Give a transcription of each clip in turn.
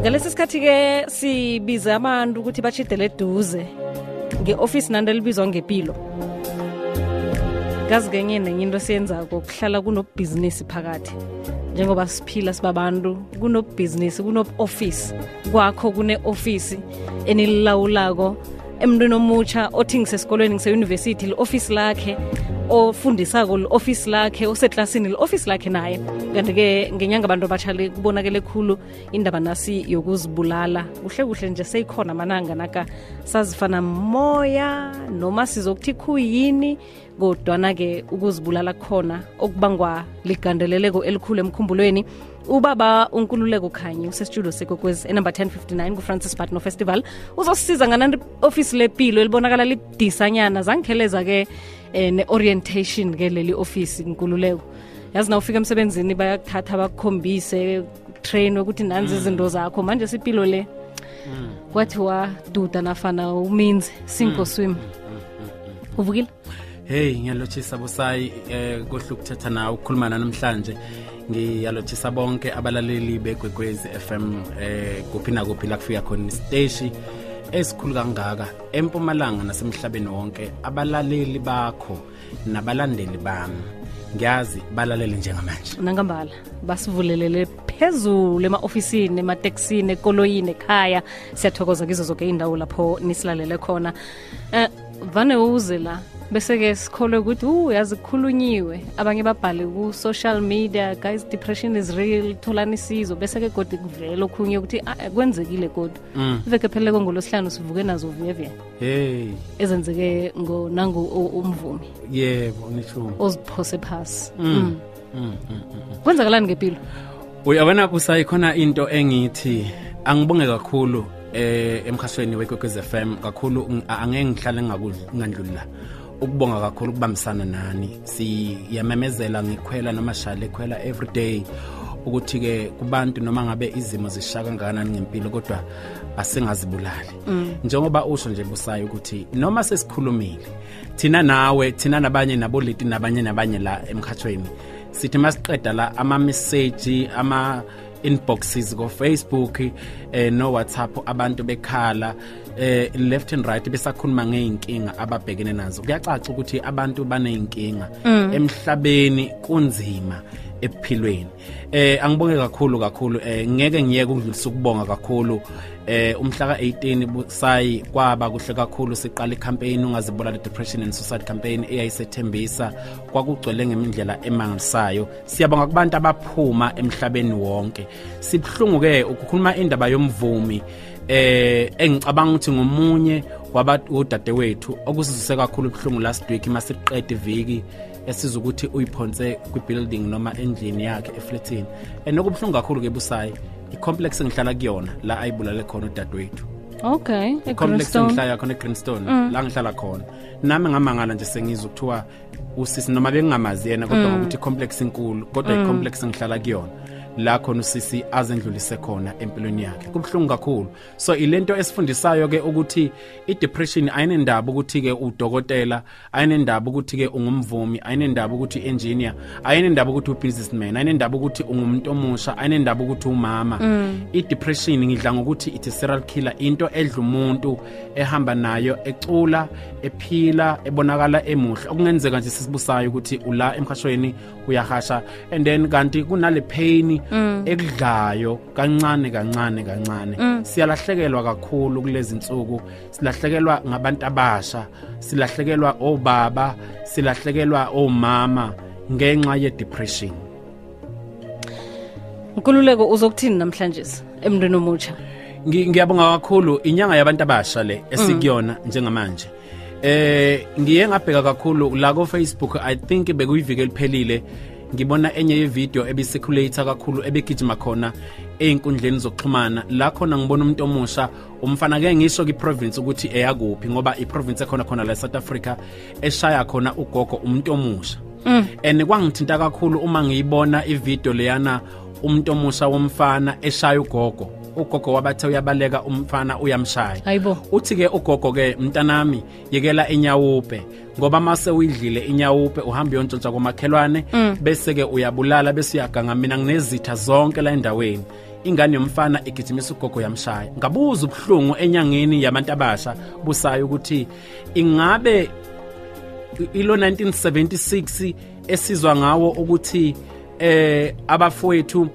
ngalesi sikhathi ke sibiza abantu ukuthi bachidele eduze nge-office nanto elibizwa ngempilo kazi kenye nenye into esiyenzako kuhlala kunobhizinisi phakathi. Njengoba siphila sibabantu kunobhizinisi kuno-office kwakho kune-ofisi enililawulako emntwini omutsha othi ngisesikolweni ngiseyunivesithi li-ofisi lakhe. Ofundisako li-ofisi lakhe oseklasini li-ofisi lakhe naye. Kanti-ke ngenyanga abantu abatshale kubonakele khulu indaba nasi yokuzibulala. Kuhle kuhle nje seyikhona mananga naka. Sazifana moya noma sizokuthi khuyini kodwana-ke ukuzibulala khona okubangwa ligandeleleko elikhulu emkhumbulweni. Ubaba unkululeko khanye usesitudio sekokwezi enumber 1059 ku-francis batno festival. Uzosisiza ngana ofisi lepilo elibonakala lidisanyana zangikheleza-ke eh, ne-orientation ke leli ofisi nkululeko yazi na ufika emsebenzini bayakuthatha bakukhombise train ukuthi nanzi izinto zakho. Manje sipilo le kwathiwa duda nafana uminzi sinko swim. Uvukile? Hey ngiyalotshisa busayi eh kuhle ukuthetha nawe ukukhuluma namhlanje ngiyalotshisa bonke abalaleli begwegwezi FM eh kuphi nakuphi la kufika khona isiteshi esikhulu kangaka empumalanga nasemhlabeni wonke abalaleli bakho nabalandeli bami. Ngiyazi balalele njengamanje. Nangambala basivulelele phezulu ema-ofisini emateksini ekoloyini ekhaya. Siyathokoza kizo zonke indawo lapho nisilalele khona. Um vane uze la bese-ke sikholwe ukuthi u yazi kukhulunyiwe. Abanye babhale ku-social media guys depression is real tholani isizo. Bese-ke godi kuvele okhunye ukuthi "Ah, kwenzekile kodwa. Iveke pheleleko ngolosihlanu sivuke nazo vuyevuye. Hey. Ezenzeke ngo- nangu umvumi. Yebo oziphose phasi. Mm, Mm. mm, mm, mm. kwenzakalani ngempilo uyabona kusayikhona into engithi angibonge kakhulu eh emkhasweni wekwekwez FM kakhulu ng- angeke ngihlale ngakudla ngandluli la ukubonga kakhulu ukubambisana nani. Siyamemezela ngikhwela noma shale khwela every day ukuthi ke kubantu noma ngabe izimo zishaka kangakanani ngempilo kodwa asingazibulali. Njengoba usho nje busayi ukuthi noma sesikhulumile thina nawe thina nabanye naboleti nabanye nabanye la emkhathweni sithi masiqeda la ama message ama inboxes ko Facebook eh no WhatsApp abantu bekhala eh left and right besakhuluma ngeinkinga ababhekene nazo. Kuyacaca ukuthi abantu baneyinkinga emhlabeni kunzima. Ephilweni. Eh angibonge kakhulu kakhulu. Eh ngeke ngiyeke ukudlulisa ukubonga kakhulu. Eh umhla ka18 busayi kwaba kuhle kakhulu. Siqala icampaign ungazibulala depression and suicide campaign eyayisethembisa. Kwakugcwele ngemindlela emangalisayo siyabonga kubantu abaphuma emhlabeni wonke. Sibhlungu ke ukukhuluma indaba yomvumi. Eh engicabanga ukuthi ngomunye wabadadewethu okusizise kakhulu ubuhlungu last week masiqeda iviki. Esiza ukuthi uyiphonse kwi-building noma endlini yakhe efletini and okubuhlungu kakhulu ke busayi i-complex engihlala kuyona la ayibulale khona udadewethu. Okay complex egreenstone. engihlala khona egreenstone la ngihlala khona. Nami ngamangala nje sengizwa ukuthiwa usisi noma bengingamazi yena kodwa ngokuthi complex inkulu kodwa i-complex engihlala kuyona la khona usisi azendlulise khona empilweni yakhe. Kubhlungu kakhulu. So ilento esifundisayo ke ukuthi i-depression ayinendaba ukuthi ke udokotela ayinendaba ukuthi ke ungumvumi ayinendaba ukuthi engineer ayinendaba ukuthi ubusinessman ayinendaba ukuthi ungumuntu omusha ayinendaba ukuthi umama. I-depression ngidla ngokuthi it's a serial killer into edla umuntu ehamba nayo ecula ephila ebonakala emuhle. Okungenzeka nje sisibusayo ukuthi ula emkhashweni uyahasha and then kanti kunale pain ekudlayo kancane kancane kancane. Siyalahlekelwa kakhulu kulezi insuku silahlekelwa ngabantu abasha silahlekelwa obaba silahlekelwa omama ngenxa ye depression nkululeko uzokuthini namhlanje emntwini omutsha? Ngi- ngiyabonga kakhulu. Inyanga yabantu abasha le esikuyona njengamanje. Eh ngiye ngabheka kakhulu la ko Facebook i think bekuyivike liphelile ngibona enye yevideo ebiseculator kakhulu ebegijima khona einkundleni zokuxhumana. La khona ngibona umuntu omusha umfana ke ngisho ki-province ukuthi eyakuphi ngoba i-province ekhona khona la South Africa eshaya khona ugogo umuntu omusha. And kwangithinta kakhulu uma ngiyibona ivideo leyana umuntu omusha womfana eshaya ugogo. Ugogo wabathe uyabaleka umfana uyamshaya. Hayibo. Uthi ke ugogo ke mntanami yekela inyawupe ngoba mase uyidlile inyawupe uhamba uyontshontsa komakhelwane bese ke uyabulala bese uyaganga mina nginezitha zonke la endaweni. Ingane yomfana igijimisa ugogo yamshaya. Ngabuza ubuhlungu enyangeni yabantu abasha busayo ukuthi ingabe ilo 1976 esizwa ngawo ukuthi eh abafowethu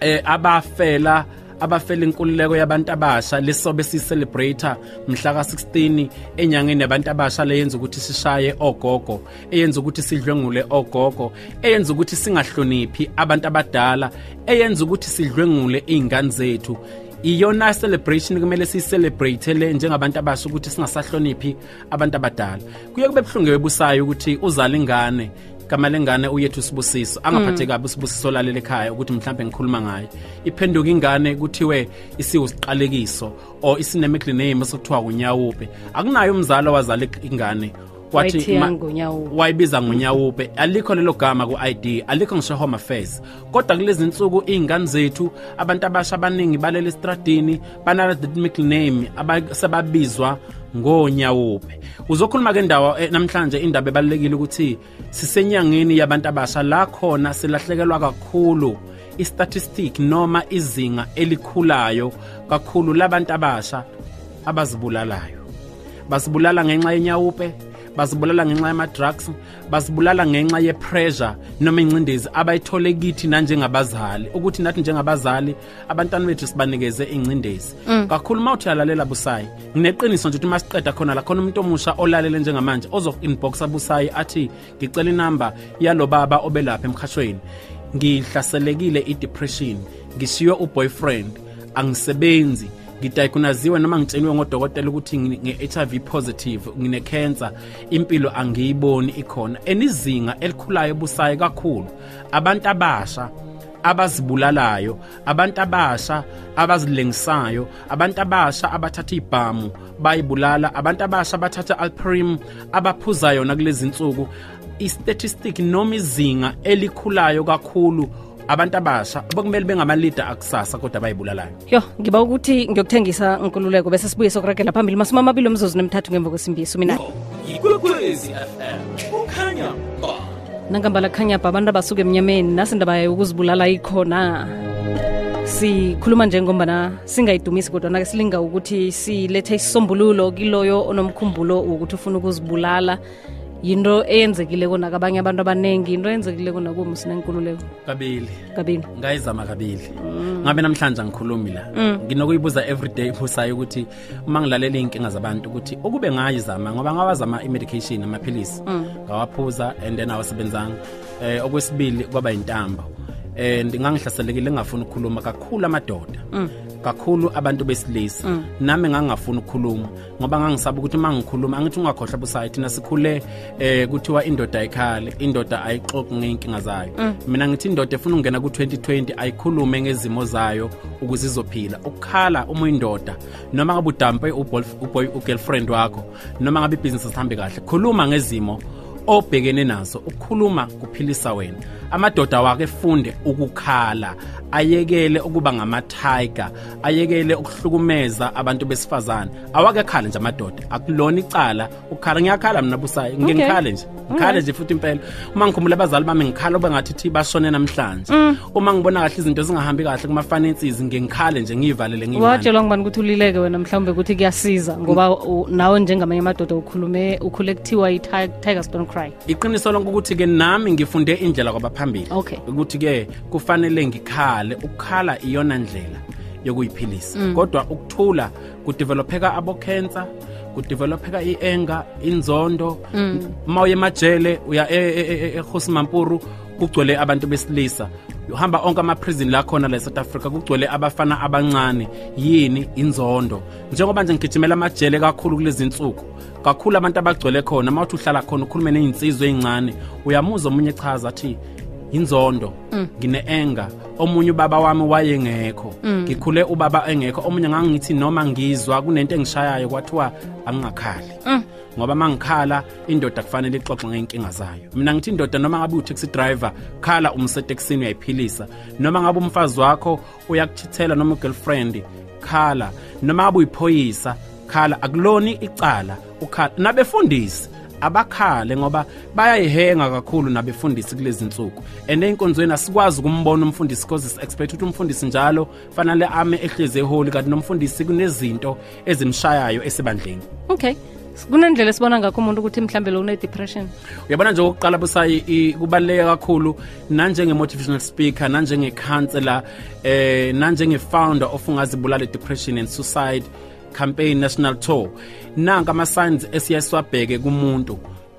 eh abafela abafela inkululeko yabantu abasha lesobe sicelebrate mhla ka16 enyangeni yabantu abasha leyenza ukuthi sishaye ogogo eyenza ukuthi sidlwengule ogogo eyenza ukuthi singahloniphi abantu abadala eyenza ukuthi sidlwengule izingane zethu. Iyona celebration kumele siyicelebrate le njengabantu abasha ukuthi singasahloniphi abantu abadala. Kuye kube buhlungu webusayo ukuthi uzala ingane gama lengane uyethu sibusiso. Angaphatheki kabi sibusiso lalela ekhaya ukuthi mhlambe ngikhuluma ngayo iphenduka ingane kuthiwe isiwu siqalekiso or isinemicl name sokuthiwa unyawupe akunayo umzali owazala ingane wathi Wayithiya ma- ngoNyawupe. wayibiza ngonyawupe alikho lelo gama ku-id alikho ngisho home affairs. Kodwa kulezi nsuku iy'ngane zethu abantu abasha abaningi balele estradini banala that middle name aba- sebabizwa ngonyawupe. Uzokhuluma-ke ndawo eh, namhlanje indaba ebalulekile ukuthi sisenyangeni yabantu abasha. La khona silahlekelwa kakhulu istatistic noma izinga elikhulayo kakhulu labantu abasha abazibulalayo. Basibulala ngenxa yenyawupe basibulala ngenxa yama-drugs basibulala ngenxa ye-pressure noma ingcindezi abayithole kithi nanjengabazali. Ukuthi nathi njengabazali abantwana bethu sibanikeze ingcindezi. Kakhulu uma uthi uyalalela busayi ngineqiniso nje ukuthi uma siqeda khona la khona umuntu omusha olalele njengamanje ozo-inboxa busayi athi ngicela inamba yalo baba obelapha emkhashweni. Ngihlaselekile i-depression ngishiywe uboyfriend angisebenzi. Ngidayikunaziwe noma ngitsheliwe ngodokotela ukuthi ngine- nge-HIV positive ngine-cancer impilo angiyiboni ikhona. Enizinga elikhulayo busayo kakhulu. Abantu abasha abazibulalayo abantu abasha abazilengisayo abantu abasha abathatha ibhamu bayibulala abantu abasha abathatha alprim abaphuza yona kulezi nsuku. Istatistic noma izinga elikhulayo kakhulu abantu abasha bokumele bengamalida akusasa kodwa bayibulalayo. Yo ngiba ukuthi ngiyokuthengisa nkululeko bese sibuye sokuragela phambili masumi amabili omzuzu nemithathu ngemva kwesimbiso mina. Fm kukhanya ba. Nangambala khanyapha abantu abasuke emnyameni nasindaba yokuzibulala ikhona. Sikhuluma njengombana singayidumisi kodwa-ke silinga ukuthi silethe isisombululo kiloyo onomkhumbulo wokuthi ufuna ukuzibulala yinto eyenzekileko nakabanye abantu abaningi into eyenzekileko nakumu sinenkululeko kabili. Kabini ngayizama kabili. Ngabe namhlanje angikhulumi la. Nginokuyibuza everyday busayo ukuthi uma ngilalela iy'nkinga zabantu ukuthi ukube ngayizama ngoba ngawazama i-medication amaphilisi ngawaphuza and then awasebenzanga. Eh okwesibili kwaba yintambo. And ngangihlaselekile ngingafuni ukukhuluma kakhulu amadoda. Kakhulu abantu besilisa. Nami ngangingafuni ukukhuluma ngoba ngangisaba ukuthi uma ngikhuluma angithi ungakhohlwa busayo thina sikhule eh kuthiwa indoda ayikhali indoda ayixoxi ngey'nkinga zayo. Mina ngithi indoda efuna ukungena ku-2020 ayikhulume ngezimo zayo ukuze izophila. Ukukhala uma uyindoda noma ngabe udampe uboyf- uboy- ugirlfriend wakho noma ngabe ibhizinisi sihambe kahle khuluma ngezimo obhekene nazo ukukhuluma kuphilisa wena. Amadoda wake efunde ukukhala ayekele ukuba ngama-tiger ayekele ukuhlukumeza abantu besifazane. Awake khale nje amadoda akulona icala. Ukukhala ngiyakhala mina busayo ngike Okay. ngikhale nje. Ngikhale nje futhi impela. Uma ngikhumbula abazali bami ngikhala ube ngathi thi bashone namhlanje. Uma ngibona kahle izinto zingahambi kahle kuma-finances ngiye ngikhale nje ngiyivalele ngiyimane watshelwa ngubani ukuthi ulileke wena mhlawumbe ukuthi kuyasiza ngoba u- nawe njengamanye amadoda ukhulume ukhule kuthiwa i-tigers don't cry. Iqiniso lonke ukuthi-ke nami ngifunde indlela kwabaphambili Okay. ukuthi-ke kufanele ngikhale ukukhala iyona ndlela yokuyiphilisa. Kodwa ukuthula kudevelopheka abo-cancer kudevelopheka i-enga inzondo. Uma uye emajele uya ehosi mampuru kugcwele abantu besilisa. Uhamba onke ama-prison la khona la e-south africa kugcwele abafana abancane yini? Inzondo. Njengoba nje ngigijimela amajele kakhulu kulezi nsuku kakhulu abantu abagcwele khona. Uma uthi uhlala khona ukhulume ney'nsizwa ey'ncane uyamuzwa omunye echaza athi inzondo ngine-enga omunye ubaba wami wayengekho. Ngikhule ubaba engekho omunye ngangithi noma ngizwa kunento engishayayo kwathiwa angingakhali. Ngoba uma ngikhala indoda kufanele ixoxe ngey'nkinga zayo. Mina ngithi indoda noma ngabe u-taxi driver khala umsetekisini uyayiphilisa. Noma ngabe umfazi wakho uyakuchithela noma ugirlfriend khala. Noma ngabe uyiphoyisa khala. Akuloni icala ukhala. Nabefundisi abakhale ngoba bayayihenga kakhulu nabefundisi kulezi insuku and einkonzweni asikwazi ukumbona umfundisi because is expect ukuthi umfundisi njalo fanele ame ehleze eholi kanti nomfundisi kunezinto ezimshayayo esebandleni. Okay. Kunendlela esibona ngakho umuntu ukuthi mhlambe lo une-depression uyabona nje okokuqala busayi i- kubaluleke kakhulu nanjenge-motivational speaker nanjenge-counselor eh nanjenge-founder of ungazibulala depression and suicide. Campaign national tour. Nanka ama-signs esiye siwabheke kumuntu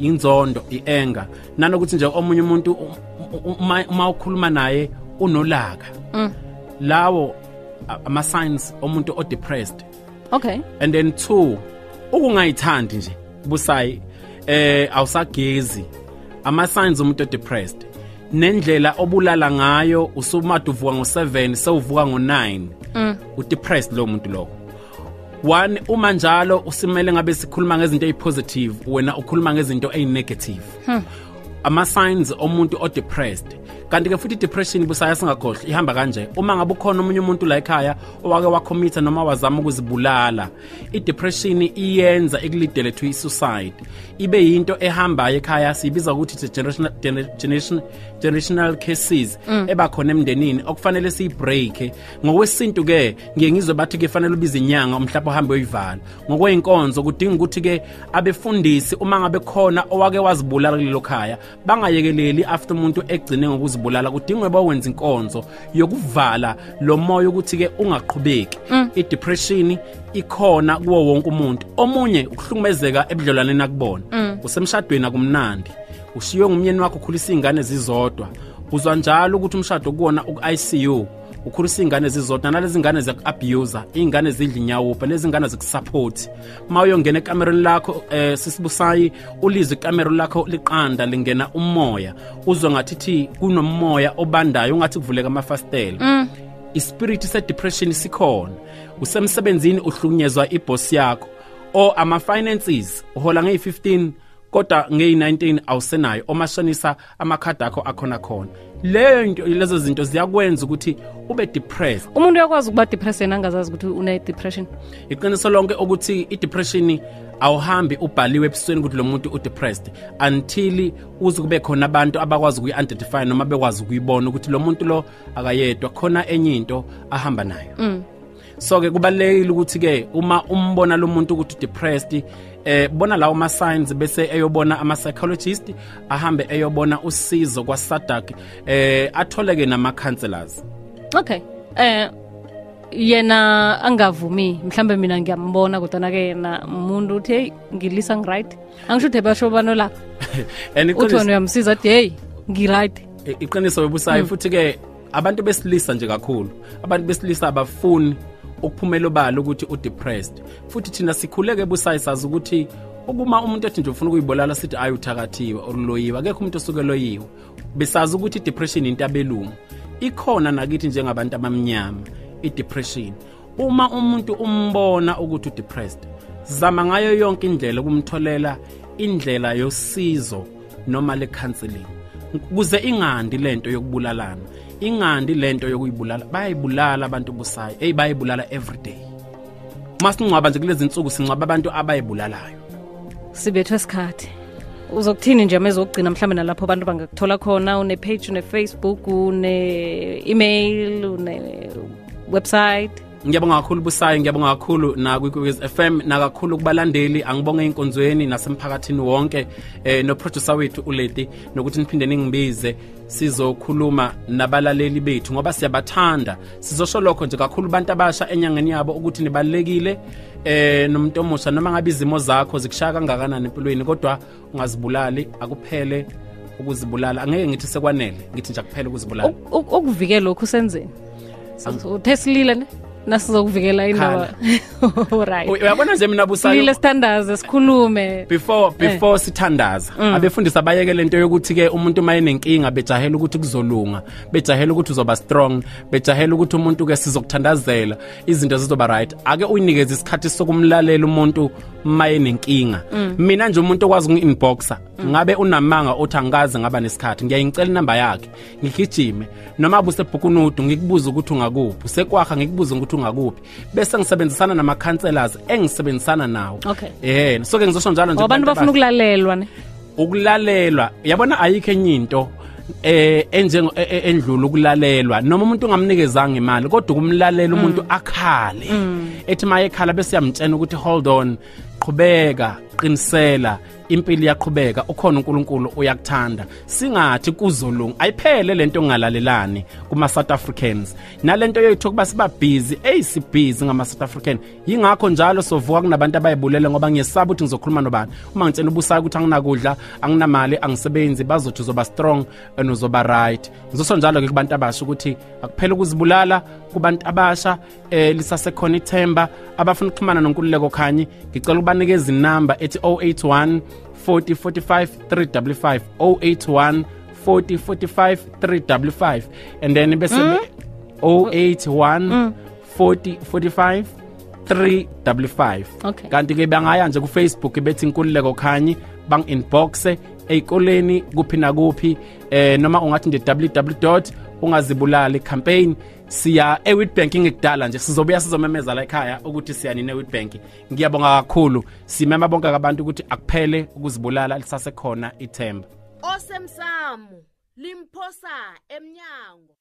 inzondo i-anger. Nanokuthi nje omunye umuntu u- u- uma uma ukhuluma naye unolaka. Lawo a- ama-signs omuntu o-depressed. Okay. And then two ukungayithandi nje busayi eh awusagezi. Ama signs umuntu depressed nendlela obulala ngayo usumade uvuka ngo7 sewuvuka ngo9 u depressed lo muntu lo one uma njalo usimele ngabe sikhuluma ngezinto ezipositive wena ukhuluma ngezinto ezinegative ama signs omuntu o depressed kanti ke futhi depression busaya singakhohle ihamba kanje. Uma ngabe ukhona umunye umuntu la ekhaya owake wacommita noma wazama ukuzibulala i depression iyenza ikulidele to suicide ibe yinto ehambayo ekhaya sibiza ukuthi it's a generational generation generational cases eba khona emndenini okufanele siyibreak ngokwesintu ke ngiye ngizwe bathi ke fanele ubize inyanga umhlapha uhambe uyivala ngokweinkonzo kudinga ukuthi ke abefundisi uma ngabe khona owake wazibulala kulelo khaya bangayekeleli after umuntu egcine ngokuzibulala kudingwe bawenza inkonzo yokuvala lo moya ukuthi ke ungaqhubeki. I-depression ikhona kuwo wonke umuntu. Omunye ukuhlukumezeka ebudlelwaneni akubona. Usemshadweni akumnandi. Ushiywe ngumyeni wakho ukhulisa ingane zizodwa. Uzwa njalo ukuthi umshado kuwona uku-ICU ukhulisa ingane zizodwa nalezi ngane ziyaku-abuser iy'ngane zidla inyawupha lezi ngane zikusupport. Ma uyongena ekamereni lakho eh sisibusayi ulizwe ikamero lakho liqanda lingena umoya. Uzwe ngathi thi kunomoya obandayo ungathi kuvuleka amafastela ispirit se-depression sikhona. Usemsebenzini uhlukunyezwa ibosi yakho or ama-finances uhola ngeyi-15 kodwa ngeyi-19 awusenayo omashonisa amakhadi akho akhona khona. Leyo nto lezo zinto ziyakwenza ukuthi ube depressed. Umuntu uyakwazi ukuba depressed angazazi ukuthi une-depression iqiniso lonke ukuthi i-depression awuhambi ubhaliwe ebusweni ukuthi lo muntu u-depressed until uze kube khona abantu abakwazi ukuyi-identify noma bekwazi ukuyibona ukuthi lo muntu lo akayedwa. Khona enye into ahamba nayo. So ke kubalekile ukuthi ke uma umbona lo muntu ukuthi depressed eh bona lawo ma signs bese eyobona ama psychologist ahambe eyobona usizo kwa SADAG eh atholeke nama counselors okay. Eh yena angavumi mhlambe mina ngiyambona kodwa ke yena umuntu uthi hey ngilisa ngiright. Angisho ukuthi basho banolapha and uthi wena uyamsiza athi hey ngiright. I- iqiniso webusayo futhi ke abantu besilisa nje kakhulu. Abantu besilisa abafuni ukuphumela obala ukuthi udepressed. Futhi thina sikhuleke ebusayo sazi ukuthi ukuma umuntu ethi nje ufuna ukuyibulala sithi ayi uthakathiwe or loyiwe akekho umuntu osuke loyiwe besazi ukuthi depression into abelungu ikhona nakithi njengabantu abamnyama i-depression. Uma umuntu umbona ukuthi udepressed zama ngayo yonke indlela ukumtholela indlela yosizo noma le counseling kuze ingandi lento yokubulalana. Ingandi lento yokuyibulala bayayibulala abantu busayo. Eyi bayayibulala every day. Masingcwaba nje kulezi insuku singcwaba abantu abayibulalayo. Sibethwe esikhathi uzokuthini nje mezokugcina mhlawumbe nalapho abantu bangakuthola khona? Une-page une-facebook une-email une-website ngiyabonga kakhulu busayo ngiyabonga kakhulu nakwikwez FM nakakhulu kubalandeli. Angibonge inkonzweni nasemphakathini wonke eh noproducer wethu uLeti nokuthi niphinde ningibize sizokhuluma nabalaleli bethu ngoba siyabathanda. Sizosho lokho nje kakhulu bantu abasha enyangeni yabo ukuthi nibalekile eh nomuntu omusha noma ngabe izimo zakho zikushaya kangakanani empilweni kodwa ungazibulali akuphele ukuzibulala. Angeke ngithi sekwanele ngithi nje akuphele ukuzibulala. Uk- uk- ukuvikela lokhu senzeni? Uthe silile ne? Nasizokuvikela indaba right. Uyabona nje mina busayo silile sithandaze sikhulume. Before before sithandaza abefundisi abayeke lento yokuthi ke umuntu mayenenkinga bejahela ukuthi kuzolunga bejahela ukuthi uzoba strong bejahela ukuthi umuntu ke sizokuthandazela izinto zizoba right. Ake uyinikeze isikhathi sokumlalela umuntu maye nenkinga mina nje umuntu okwazi uku-inboxa ngabe unamanga othi angikaze ngaba nesikhathi ngiyayingicela inamba yakhe ngigijime. Noma busebhukunudu ngikubuza ukuthi ungakuphi. Usekwakha ngikubuza ukuthi ungakuphi. Bese ngisebenzisana nama-counselors engisebenzisana nawo. Okay. eh so ke ngizosho njalo nje Ngoba abantu kubantu bafuna abasha. ukulalelwa ne? Ukulalelwa. Yabona ayikho enye into eh enjengo e- e- endlula ukulalelwa. Noma umuntu ungamnikezanga imali kodwa ukumlalela umuntu akhale. Ethi maye ekhala bese yamtshena ukuthi hold on. Qhubeka qinisela impilo iyaqhubeka ukhona uNkulunkulu uyakuthanda. Singathi kuzolunga ayiphele lento ongalalelani kuma South Africans. Nalento yethu kuba siba busy hey si busy ngama South African. Yingakho njalo sovuka kunabantu abayibulele ngoba ngiyesaba ukuthi ngizokhuluma nobani. Uma ngitshela ubusayo ukuthi anginakudla anginamali angisebenzi bazothi uzoba strong and uzoba right. Ngizosho njalo ke kubantu abasha ukuthi akuphela ukuzibulala kubantu abasha eh lisasekhona ithemba abafuna ukuxhumana nonkululeko khanyi ngicela ukubanikeza inamba ethi 081 40 45 355 081 40 45 355 and then bese be- 081 40 45 355 Okay. kanti ke bangaya nje ku Facebook bethi inkululeko khanyi bang inboxe eyikoleni kuphi nakuphi eh noma ungathi nje www ungazibulali campaign siya eWitbank ngikudala nje sizobuya sizomemeza la ekhaya ukuthi siyani neWitbank. Ngiyabonga kakhulu. Simema bonke abantu ukuthi akuphele ukuzibulala lisasekhona ithemba. Osemsamo limphosa emnyango.